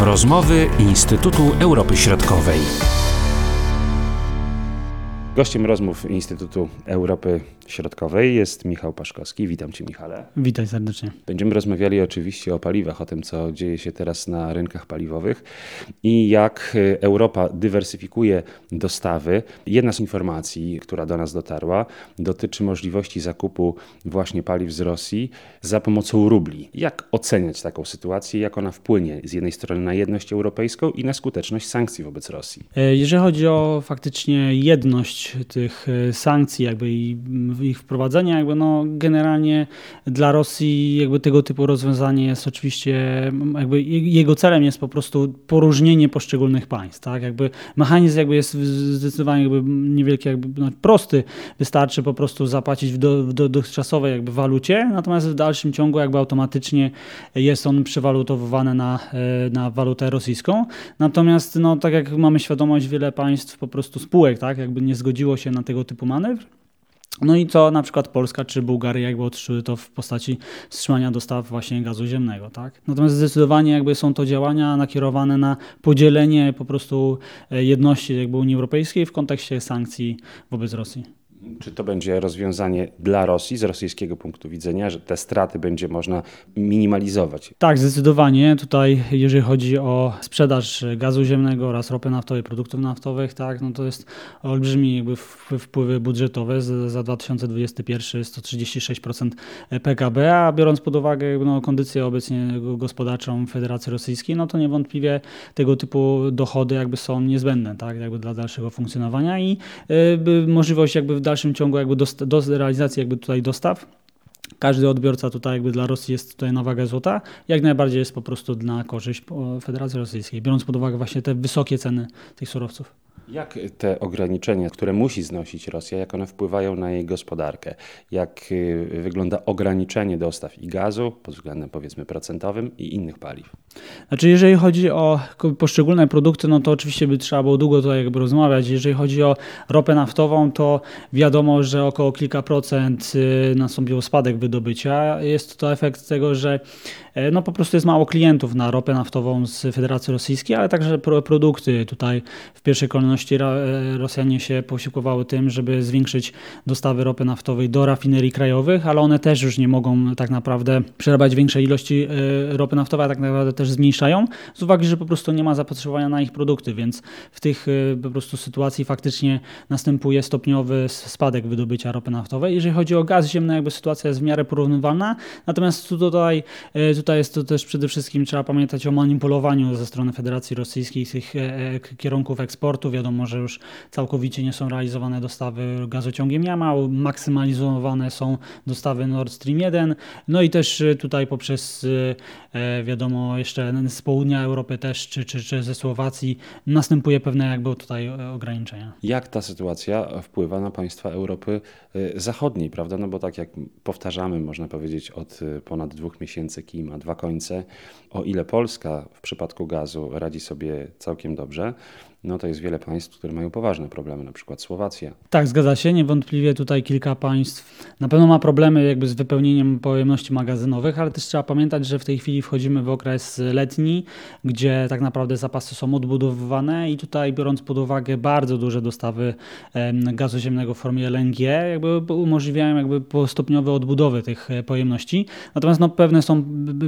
Rozmowy Instytutu Europy Środkowej. Gościem rozmów Instytutu Europy Środkowej jest Michał Paszkowski. Witam Cię, Michale. Witaj serdecznie. Będziemy rozmawiali oczywiście o paliwach, o tym, co dzieje się teraz na rynkach paliwowych i jak Europa dywersyfikuje dostawy. Jedna z informacji, która do nas dotarła, dotyczy możliwości zakupu właśnie paliw z Rosji za pomocą rubli. Jak oceniać taką sytuację, jak ona wpłynie z jednej strony na jedność europejską i na skuteczność sankcji wobec Rosji? E, jeżeli chodzi o faktycznie jedność tych e, sankcji jakby i ich wprowadzenia, jakby no generalnie dla Rosji jakby tego typu rozwiązanie jest oczywiście, jakby jego celem jest po prostu poróżnienie poszczególnych państw, tak, jakby mechanizm jakby jest zdecydowanie jakby niewielki, jakby no, prosty, wystarczy po prostu zapłacić w, do, dotychczasowej jakby walucie, natomiast w dalszym ciągu jakby automatycznie jest on przewalutowywany na, e, na walutę rosyjską, natomiast no tak jak mamy świadomość, wiele państw po prostu spółek, tak, jakby nie zgodziło się na tego typu manewr. No i co na przykład Polska czy Bułgaria jakby otrzyły to w postaci wstrzymania dostaw właśnie gazu ziemnego, tak? Natomiast zdecydowanie jakby są to działania nakierowane na podzielenie po prostu e, jedności jakby Unii Europejskiej w kontekście sankcji wobec Rosji. Czy to będzie rozwiązanie dla Rosji z rosyjskiego punktu widzenia, że te straty będzie można minimalizować? Tak, zdecydowanie. Tutaj, jeżeli chodzi o sprzedaż gazu ziemnego oraz ropy naftowej, produktów naftowych, tak, no to jest olbrzymi jakby wpływy budżetowe. Za 2021 136% PKB, a biorąc pod uwagę no, kondycję obecnie gospodarczą Federacji Rosyjskiej, no to niewątpliwie tego typu dochody jakby są niezbędne, tak, jakby dla dalszego funkcjonowania i y, możliwość jakby w dalszym ciągu jakby do, do realizacji jakby tutaj dostaw każdy odbiorca tutaj jakby dla Rosji jest tutaj na wagę złota, jak najbardziej jest po prostu na korzyść Federacji Rosyjskiej, biorąc pod uwagę właśnie te wysokie ceny tych surowców. Jak te ograniczenia, które musi znosić Rosja, jak one wpływają na jej gospodarkę? Jak y, wygląda ograniczenie dostaw i gazu pod względem powiedzmy procentowym i innych paliw? Znaczy, jeżeli chodzi o poszczególne produkty, no to oczywiście by trzeba było długo tutaj jakby rozmawiać. Jeżeli chodzi o ropę naftową, to wiadomo, że około kilka procent y, nastąpił spadek wydobycia. Jest to efekt tego, że e, no po prostu jest mało klientów na ropę naftową z Federacji Rosyjskiej, ale także produkty. Tutaj w pierwszej kolejności e, Rosjanie się posiłkowały tym, żeby zwiększyć dostawy ropy naftowej do rafinerii krajowych, ale one też już nie mogą tak naprawdę przerabiać większej ilości e, ropy naftowej, a tak naprawdę też zmniejszają, z uwagi, że po prostu nie ma zapotrzebowania na ich produkty, więc w tych po prostu sytuacji faktycznie następuje stopniowy spadek wydobycia ropy naftowej. Jeżeli chodzi o gaz ziemny, jakby sytuacja jest w miarę porównywalna, natomiast tutaj, e, tutaj jest to też przede wszystkim trzeba pamiętać o manipulowaniu ze strony Federacji Rosyjskiej tych e, e, kierunków eksportu. Wiadomo, że już całkowicie nie są realizowane dostawy gazociągiem Jamał, maksymalizowane są dostawy Nord Stream 1, no i też tutaj poprzez wiadomo jeszcze z południa Europy też, czy, czy, czy ze Słowacji następuje pewne jakby tutaj ograniczenia. Jak ta sytuacja wpływa na państwa Europy Zachodniej, prawda? No bo tak jak powtarzamy, można powiedzieć, od ponad dwóch miesięcy kij ma dwa końce. O ile Polska w przypadku gazu radzi sobie całkiem dobrze, no to jest wiele państw, które mają poważne problemy, na przykład Słowacja. Tak, zgadza się. Niewątpliwie tutaj kilka państw na pewno ma problemy jakby z wypełnieniem pojemności magazynowych, ale też trzeba pamiętać, że w tej chwili wchodzimy w okres letni, gdzie tak naprawdę zapasy są odbudowywane i tutaj biorąc pod uwagę bardzo duże dostawy gazu ziemnego w formie LNG, jakby umożliwiają jakby stopniowe odbudowy tych e, pojemności. Natomiast no, pewne są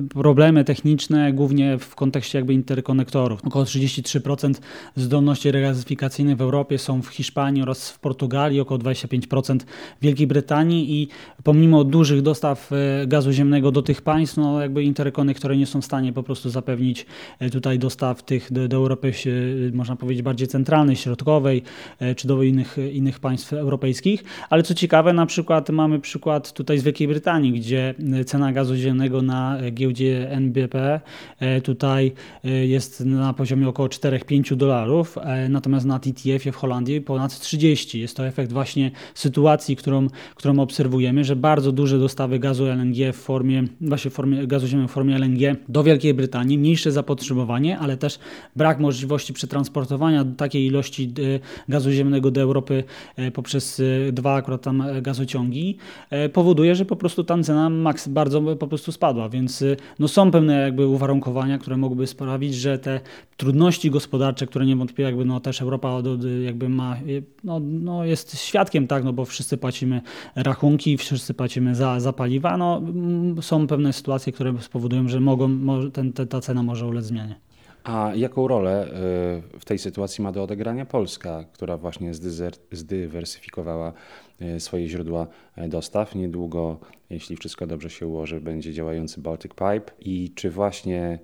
problemy techniczne, głównie w kontekście jakby interkonektorów. Około 33% zdolności zdolności regazyfikacyjne w Europie są w Hiszpanii oraz w Portugalii, około 25% w Wielkiej Brytanii i pomimo dużych dostaw e, gazu ziemnego do tych państw, no jakby interkonektory nie są w stanie po prostu zapewnić e, tutaj dostaw tych do, do Europy, można powiedzieć bardziej centralnej, środkowej, e, czy do innych, innych państw europejskich. Ale co ciekawe, na przykład mamy przykład tutaj z Wielkiej Brytanii, gdzie cena gazu ziemnego na giełdzie NBP tutaj jest na poziomie około 4-5 dolarów, dolarów, natomiast na TTF-ie w Holandii ponad 30. Jest to efekt właśnie sytuacji, którą, którą obserwujemy, że bardzo duże dostawy gazu LNG w formie, właśnie w formie gazu ziemnego w formie LNG do Wielkiej Brytanii, mniejsze zapotrzebowanie, ale też brak możliwości przetransportowania takiej ilości gazu ziemnego do Europy poprzez dwa akurat tam gazociągi powoduje, że po prostu tam cena bardzo po prostu spadła, więc no są pewne jakby uwarunkowania, które mogłyby sprawić, że te trudności gospodarcze, które niewątpliwie jakby no też Europa jakby ma, no, no jest świadkiem, tak, no bo wszyscy płacimy rachunki, wszyscy płacimy za, za paliwa, no mm, są pewne sytuacje, które spowodują, że mogą, ten, ta cena może ulec zmianie. A jaką rolę y, w tej sytuacji ma do odegrania Polska, która właśnie zdywersyfikowała y, swoje źródła y, dostaw? Niedługo, jeśli wszystko dobrze się ułoży, będzie działający Baltic Pipe. I czy właśnie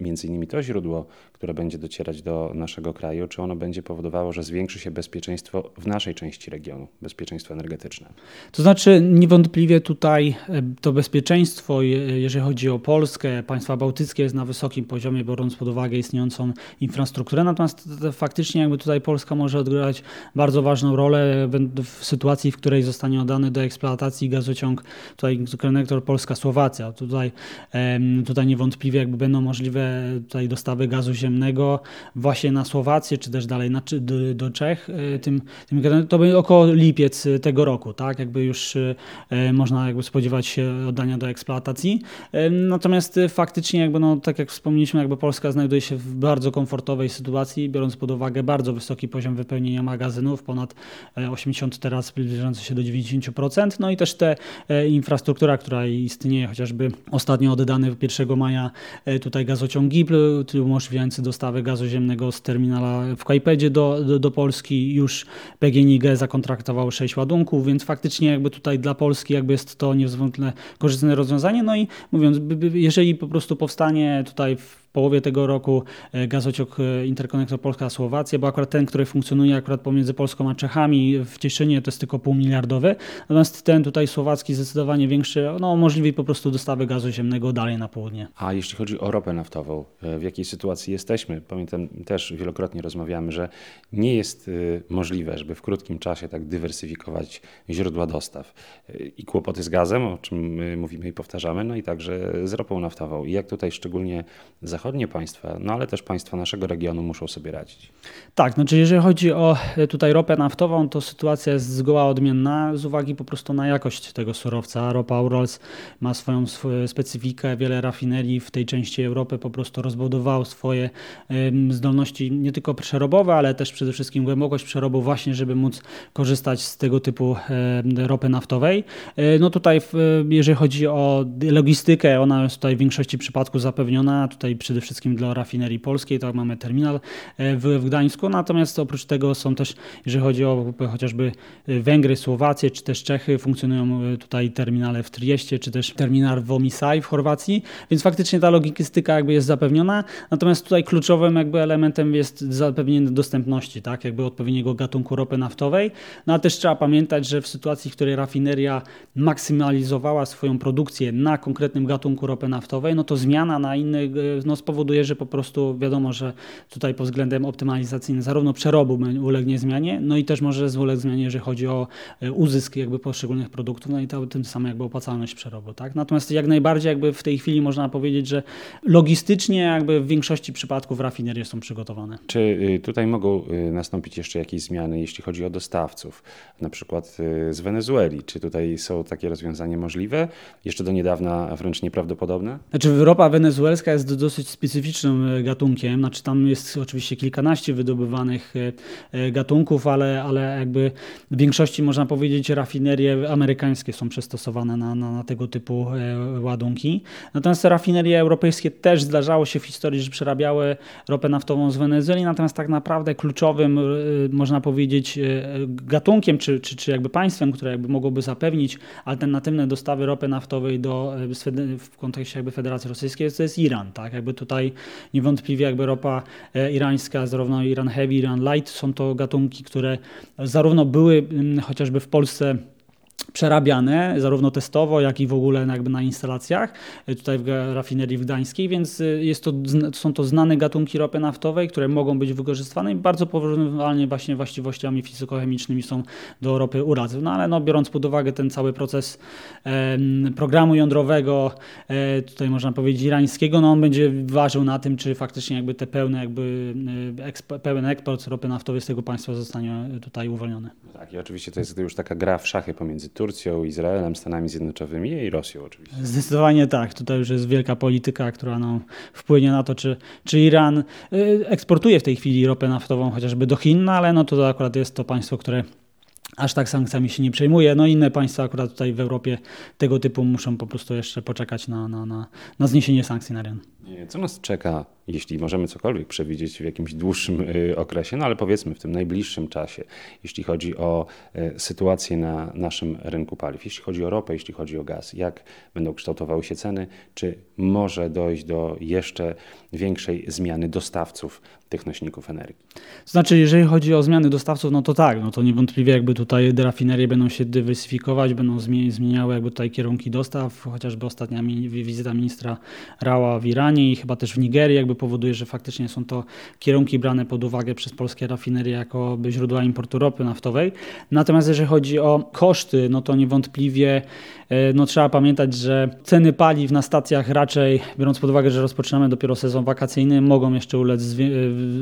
między innymi to źródło, które będzie docierać do naszego kraju, czy ono będzie powodowało, że zwiększy się bezpieczeństwo w naszej części regionu, bezpieczeństwo energetyczne? To znaczy, niewątpliwie tutaj e, to bezpieczeństwo, jeżeli chodzi o Polskę, państwa bałtyckie, jest na wysokim poziomie, biorąc pod uwagę istniejącą infrastrukturę. Natomiast faktycznie, jakby tutaj Polska może odgrywać bardzo ważną rolę w sytuacji, w której zostanie oddany do eksploatacji gazociąg, tutaj konektor Polska-Słowacja. Tutaj, tutaj niewątpliwie jakby będą możliwe tutaj dostawy gazu ziemnego ziemnego właśnie na Słowację, czy też dalej na, do, do Czech. E, tym, tym, to będzie około lipiec tego roku, tak? Jakby już e, można jakby spodziewać się oddania do eksploatacji. E, natomiast faktycznie jakby, no, tak jak wspomnieliśmy, jakby Polska znajduje się w bardzo komfortowej sytuacji, biorąc pod uwagę bardzo wysoki poziom wypełnienia magazynów, ponad 80 teraz zbliżający się do 90%, no i też te infrastruktura, która istnieje, chociażby ostatnio oddany 1 maja tutaj gazociąg GIPL, umożliwiający dostawy gazu ziemnego z terminala w Kajpedzie do, do, do, Polski. Już PGNiG zakontraktował 6 ładunków, więc faktycznie jakby tutaj dla Polski jakby jest to niezwątple korzystne rozwiązanie. No i mówiąc, jeżeli po prostu powstanie tutaj w połowie tego roku e, gazociąg e, interkonektor Polska-Słowacja, bo akurat ten, który funkcjonuje akurat pomiędzy Polską a Czechami w Cieszynie to jest tylko półmiliardowy, natomiast ten tutaj słowacki zdecydowanie większy, no umożliwi po prostu dostawy gazu ziemnego dalej na południe. A jeśli chodzi o ropę naftową, e, w jakiej sytuacji jesteśmy? Pamiętam też wielokrotnie rozmawiamy, że nie jest możliwe, żeby w krótkim czasie tak dywersyfikować źródła dostaw. I kłopoty z gazem, o czym mówimy i powtarzamy, no i także z ropą naftową. I jak tutaj szczególnie zachodnie zachodnie państwa, no ale też państwa naszego regionu muszą sobie radzić. Tak, znaczy jeżeli chodzi o e, tutaj ropę naftową, to sytuacja jest zgoła odmienna z uwagi po prostu na jakość tego surowca. Ropa Urals ma swoją specyfikę, wiele rafinerii w tej części Europy po prostu rozbudowało swoje zdolności nie tylko przerobowe, ale też przede wszystkim głębokość przerobu właśnie, żeby móc korzystać z tego typu ropy naftowej. E, no tutaj jeżeli chodzi o logistykę, ona jest tutaj w większości przypadków zapewniona. Tutaj przede przede wszystkim dla rafinerii polskiej, tak mamy terminal e, w, w Gdańsku, natomiast oprócz tego są też, jeżeli chodzi o chociażby e, Węgry, Słowację czy też Czechy, funkcjonują e, tutaj terminale w Trieste, czy też terminal w Omisaj w Chorwacji, więc faktycznie ta logistyka jakby jest zapewniona, natomiast tutaj kluczowym jakby elementem jest zapewnienie dostępności, tak, jakby odpowiedniego gatunku ropy naftowej, no a też trzeba pamiętać, że w sytuacji, w której rafineria maksymalizowała swoją produkcję na konkretnym gatunku ropy naftowej, no to zmiana na inny, no spowoduje, że po prostu wiadomo, że tutaj pod względem optymalizacyjnym zarówno przerobu ulegnie zmianie, no i też może ulec zmianie, jeżeli chodzi o e, uzysk jakby poszczególnych produktów, no i to, tym samym jakby opłacalność przerobu. Tak? Natomiast jak najbardziej jakby w tej chwili można powiedzieć, że logistycznie jakby w większości przypadków rafinerie są przygotowane. Czy y, tutaj mogą y, nastąpić jeszcze jakieś zmiany, jeśli chodzi o dostawców, na przykład y, z Wenezueli? Czy tutaj są takie rozwiązania możliwe? Jeszcze do niedawna wręcz nieprawdopodobne? Znaczy ropa wenezuelska jest dosyć specyficznym e, gatunkiem. Znaczy tam jest oczywiście kilkanaście wydobywanych e, e, gatunków, ale, ale jakby w większości można powiedzieć rafinerie amerykańskie są przystosowane na, na, na tego typu ładunki. Natomiast rafinerie europejskie też zdarzało się w historii, że przerabiały ropę naftową z Wenezueli, natomiast tak naprawdę kluczowym można powiedzieć gatunkiem, czy, czy, czy jakby państwem, które jakby mogłoby zapewnić alternatywne dostawy ropy naftowej do, w kontekście jakby Federacji Rosyjskiej, to jest Iran. Tak? Jakby tutaj niewątpliwie jakby ropa e, irańska, zarówno Iran Heavy, Iran Light są to gatunki, które zarówno były mm, chociażby w Polsce przerabiane, zarówno testowo, jak i w ogóle jakby na instalacjach, e, tutaj w rafinerii w Gdańskiej, więc e, jest to, są to znane gatunki ropy naftowej, które mogą być wykorzystywane i bardzo porównywalnie właśnie właściwościami fizykochemicznymi są do ropy urazy. No ale no, biorąc pod uwagę ten cały proces programu jądrowego, e, tutaj można powiedzieć irańskiego, no on będzie ważył na tym, czy faktycznie jakby te pełne jakby pełen eksport ropy naftowej z tego państwa zostanie tutaj uwolniony. Tak i oczywiście to jest już taka gra w szachy pomiędzy Turcją, Izraelem, Stanami Zjednoczonymi i Rosją oczywiście. Zdecydowanie tak. Tutaj już jest wielka polityka, która no, wpłynie na to, czy, czy Iran y, eksportuje w tej chwili ropę naftową chociażby do Chin, no ale no to akurat jest to państwo, które aż tak sankcjami się nie przejmuje. No inne państwa akurat tutaj w Europie tego typu muszą po prostu jeszcze poczekać na, na, na, na zniesienie sankcji na Iran. Co nas czeka, jeśli możemy cokolwiek przewidzieć w jakimś dłuższym y, okresie, no ale powiedzmy w tym najbliższym czasie, jeśli chodzi o y, sytuację na naszym rynku paliw, jeśli chodzi o ropę, jeśli chodzi o gaz, jak będą kształtowały się ceny, czy może dojść do jeszcze większej zmiany dostawców tych nośników energii? Znaczy, jeżeli chodzi o zmiany dostawców, no to tak, no to niewątpliwie jakby tutaj rafinerie będą się dywersyfikować, będą zmieniały jakby tutaj kierunki dostaw, chociażby ostatnia wizyta ministra Rała w Iranie, i chyba też w Nigerii jakby powoduje, że faktycznie są to kierunki brane pod uwagę przez polskie rafinerie jako źródła importu ropy naftowej. Natomiast jeżeli chodzi o koszty, no to niewątpliwie e, no trzeba pamiętać, że ceny paliw na stacjach raczej, biorąc pod uwagę, że rozpoczynamy dopiero sezon wakacyjny, mogą jeszcze ulec e,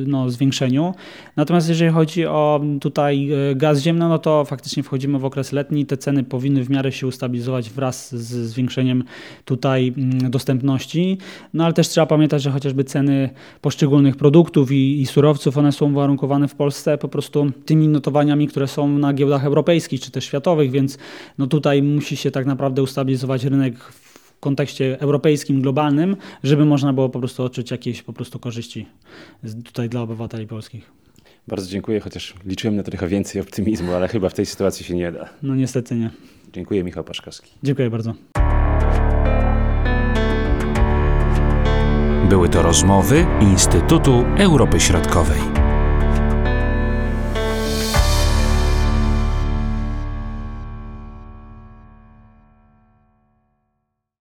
no, zwiększeniu. Natomiast jeżeli chodzi o tutaj e, gaz ziemny, no to faktycznie wchodzimy w okres letni, te ceny powinny w miarę się ustabilizować wraz z zwiększeniem tutaj mm, dostępności, no ale też trzeba pamiętać, że chociażby ceny poszczególnych produktów i, i surowców, one są warunkowane w Polsce po prostu tymi notowaniami, które są na giełdach europejskich czy też światowych, więc no tutaj musi się tak naprawdę ustabilizować rynek w kontekście europejskim, globalnym, żeby można było po prostu odczuć jakieś po prostu korzyści tutaj dla obywateli polskich. Bardzo dziękuję, chociaż liczyłem na trochę więcej optymizmu, ale chyba w tej sytuacji się nie da. No niestety nie. Dziękuję, Michał Paszkowski. Dziękuję bardzo. Były to rozmowy Instytutu Europy Środkowej.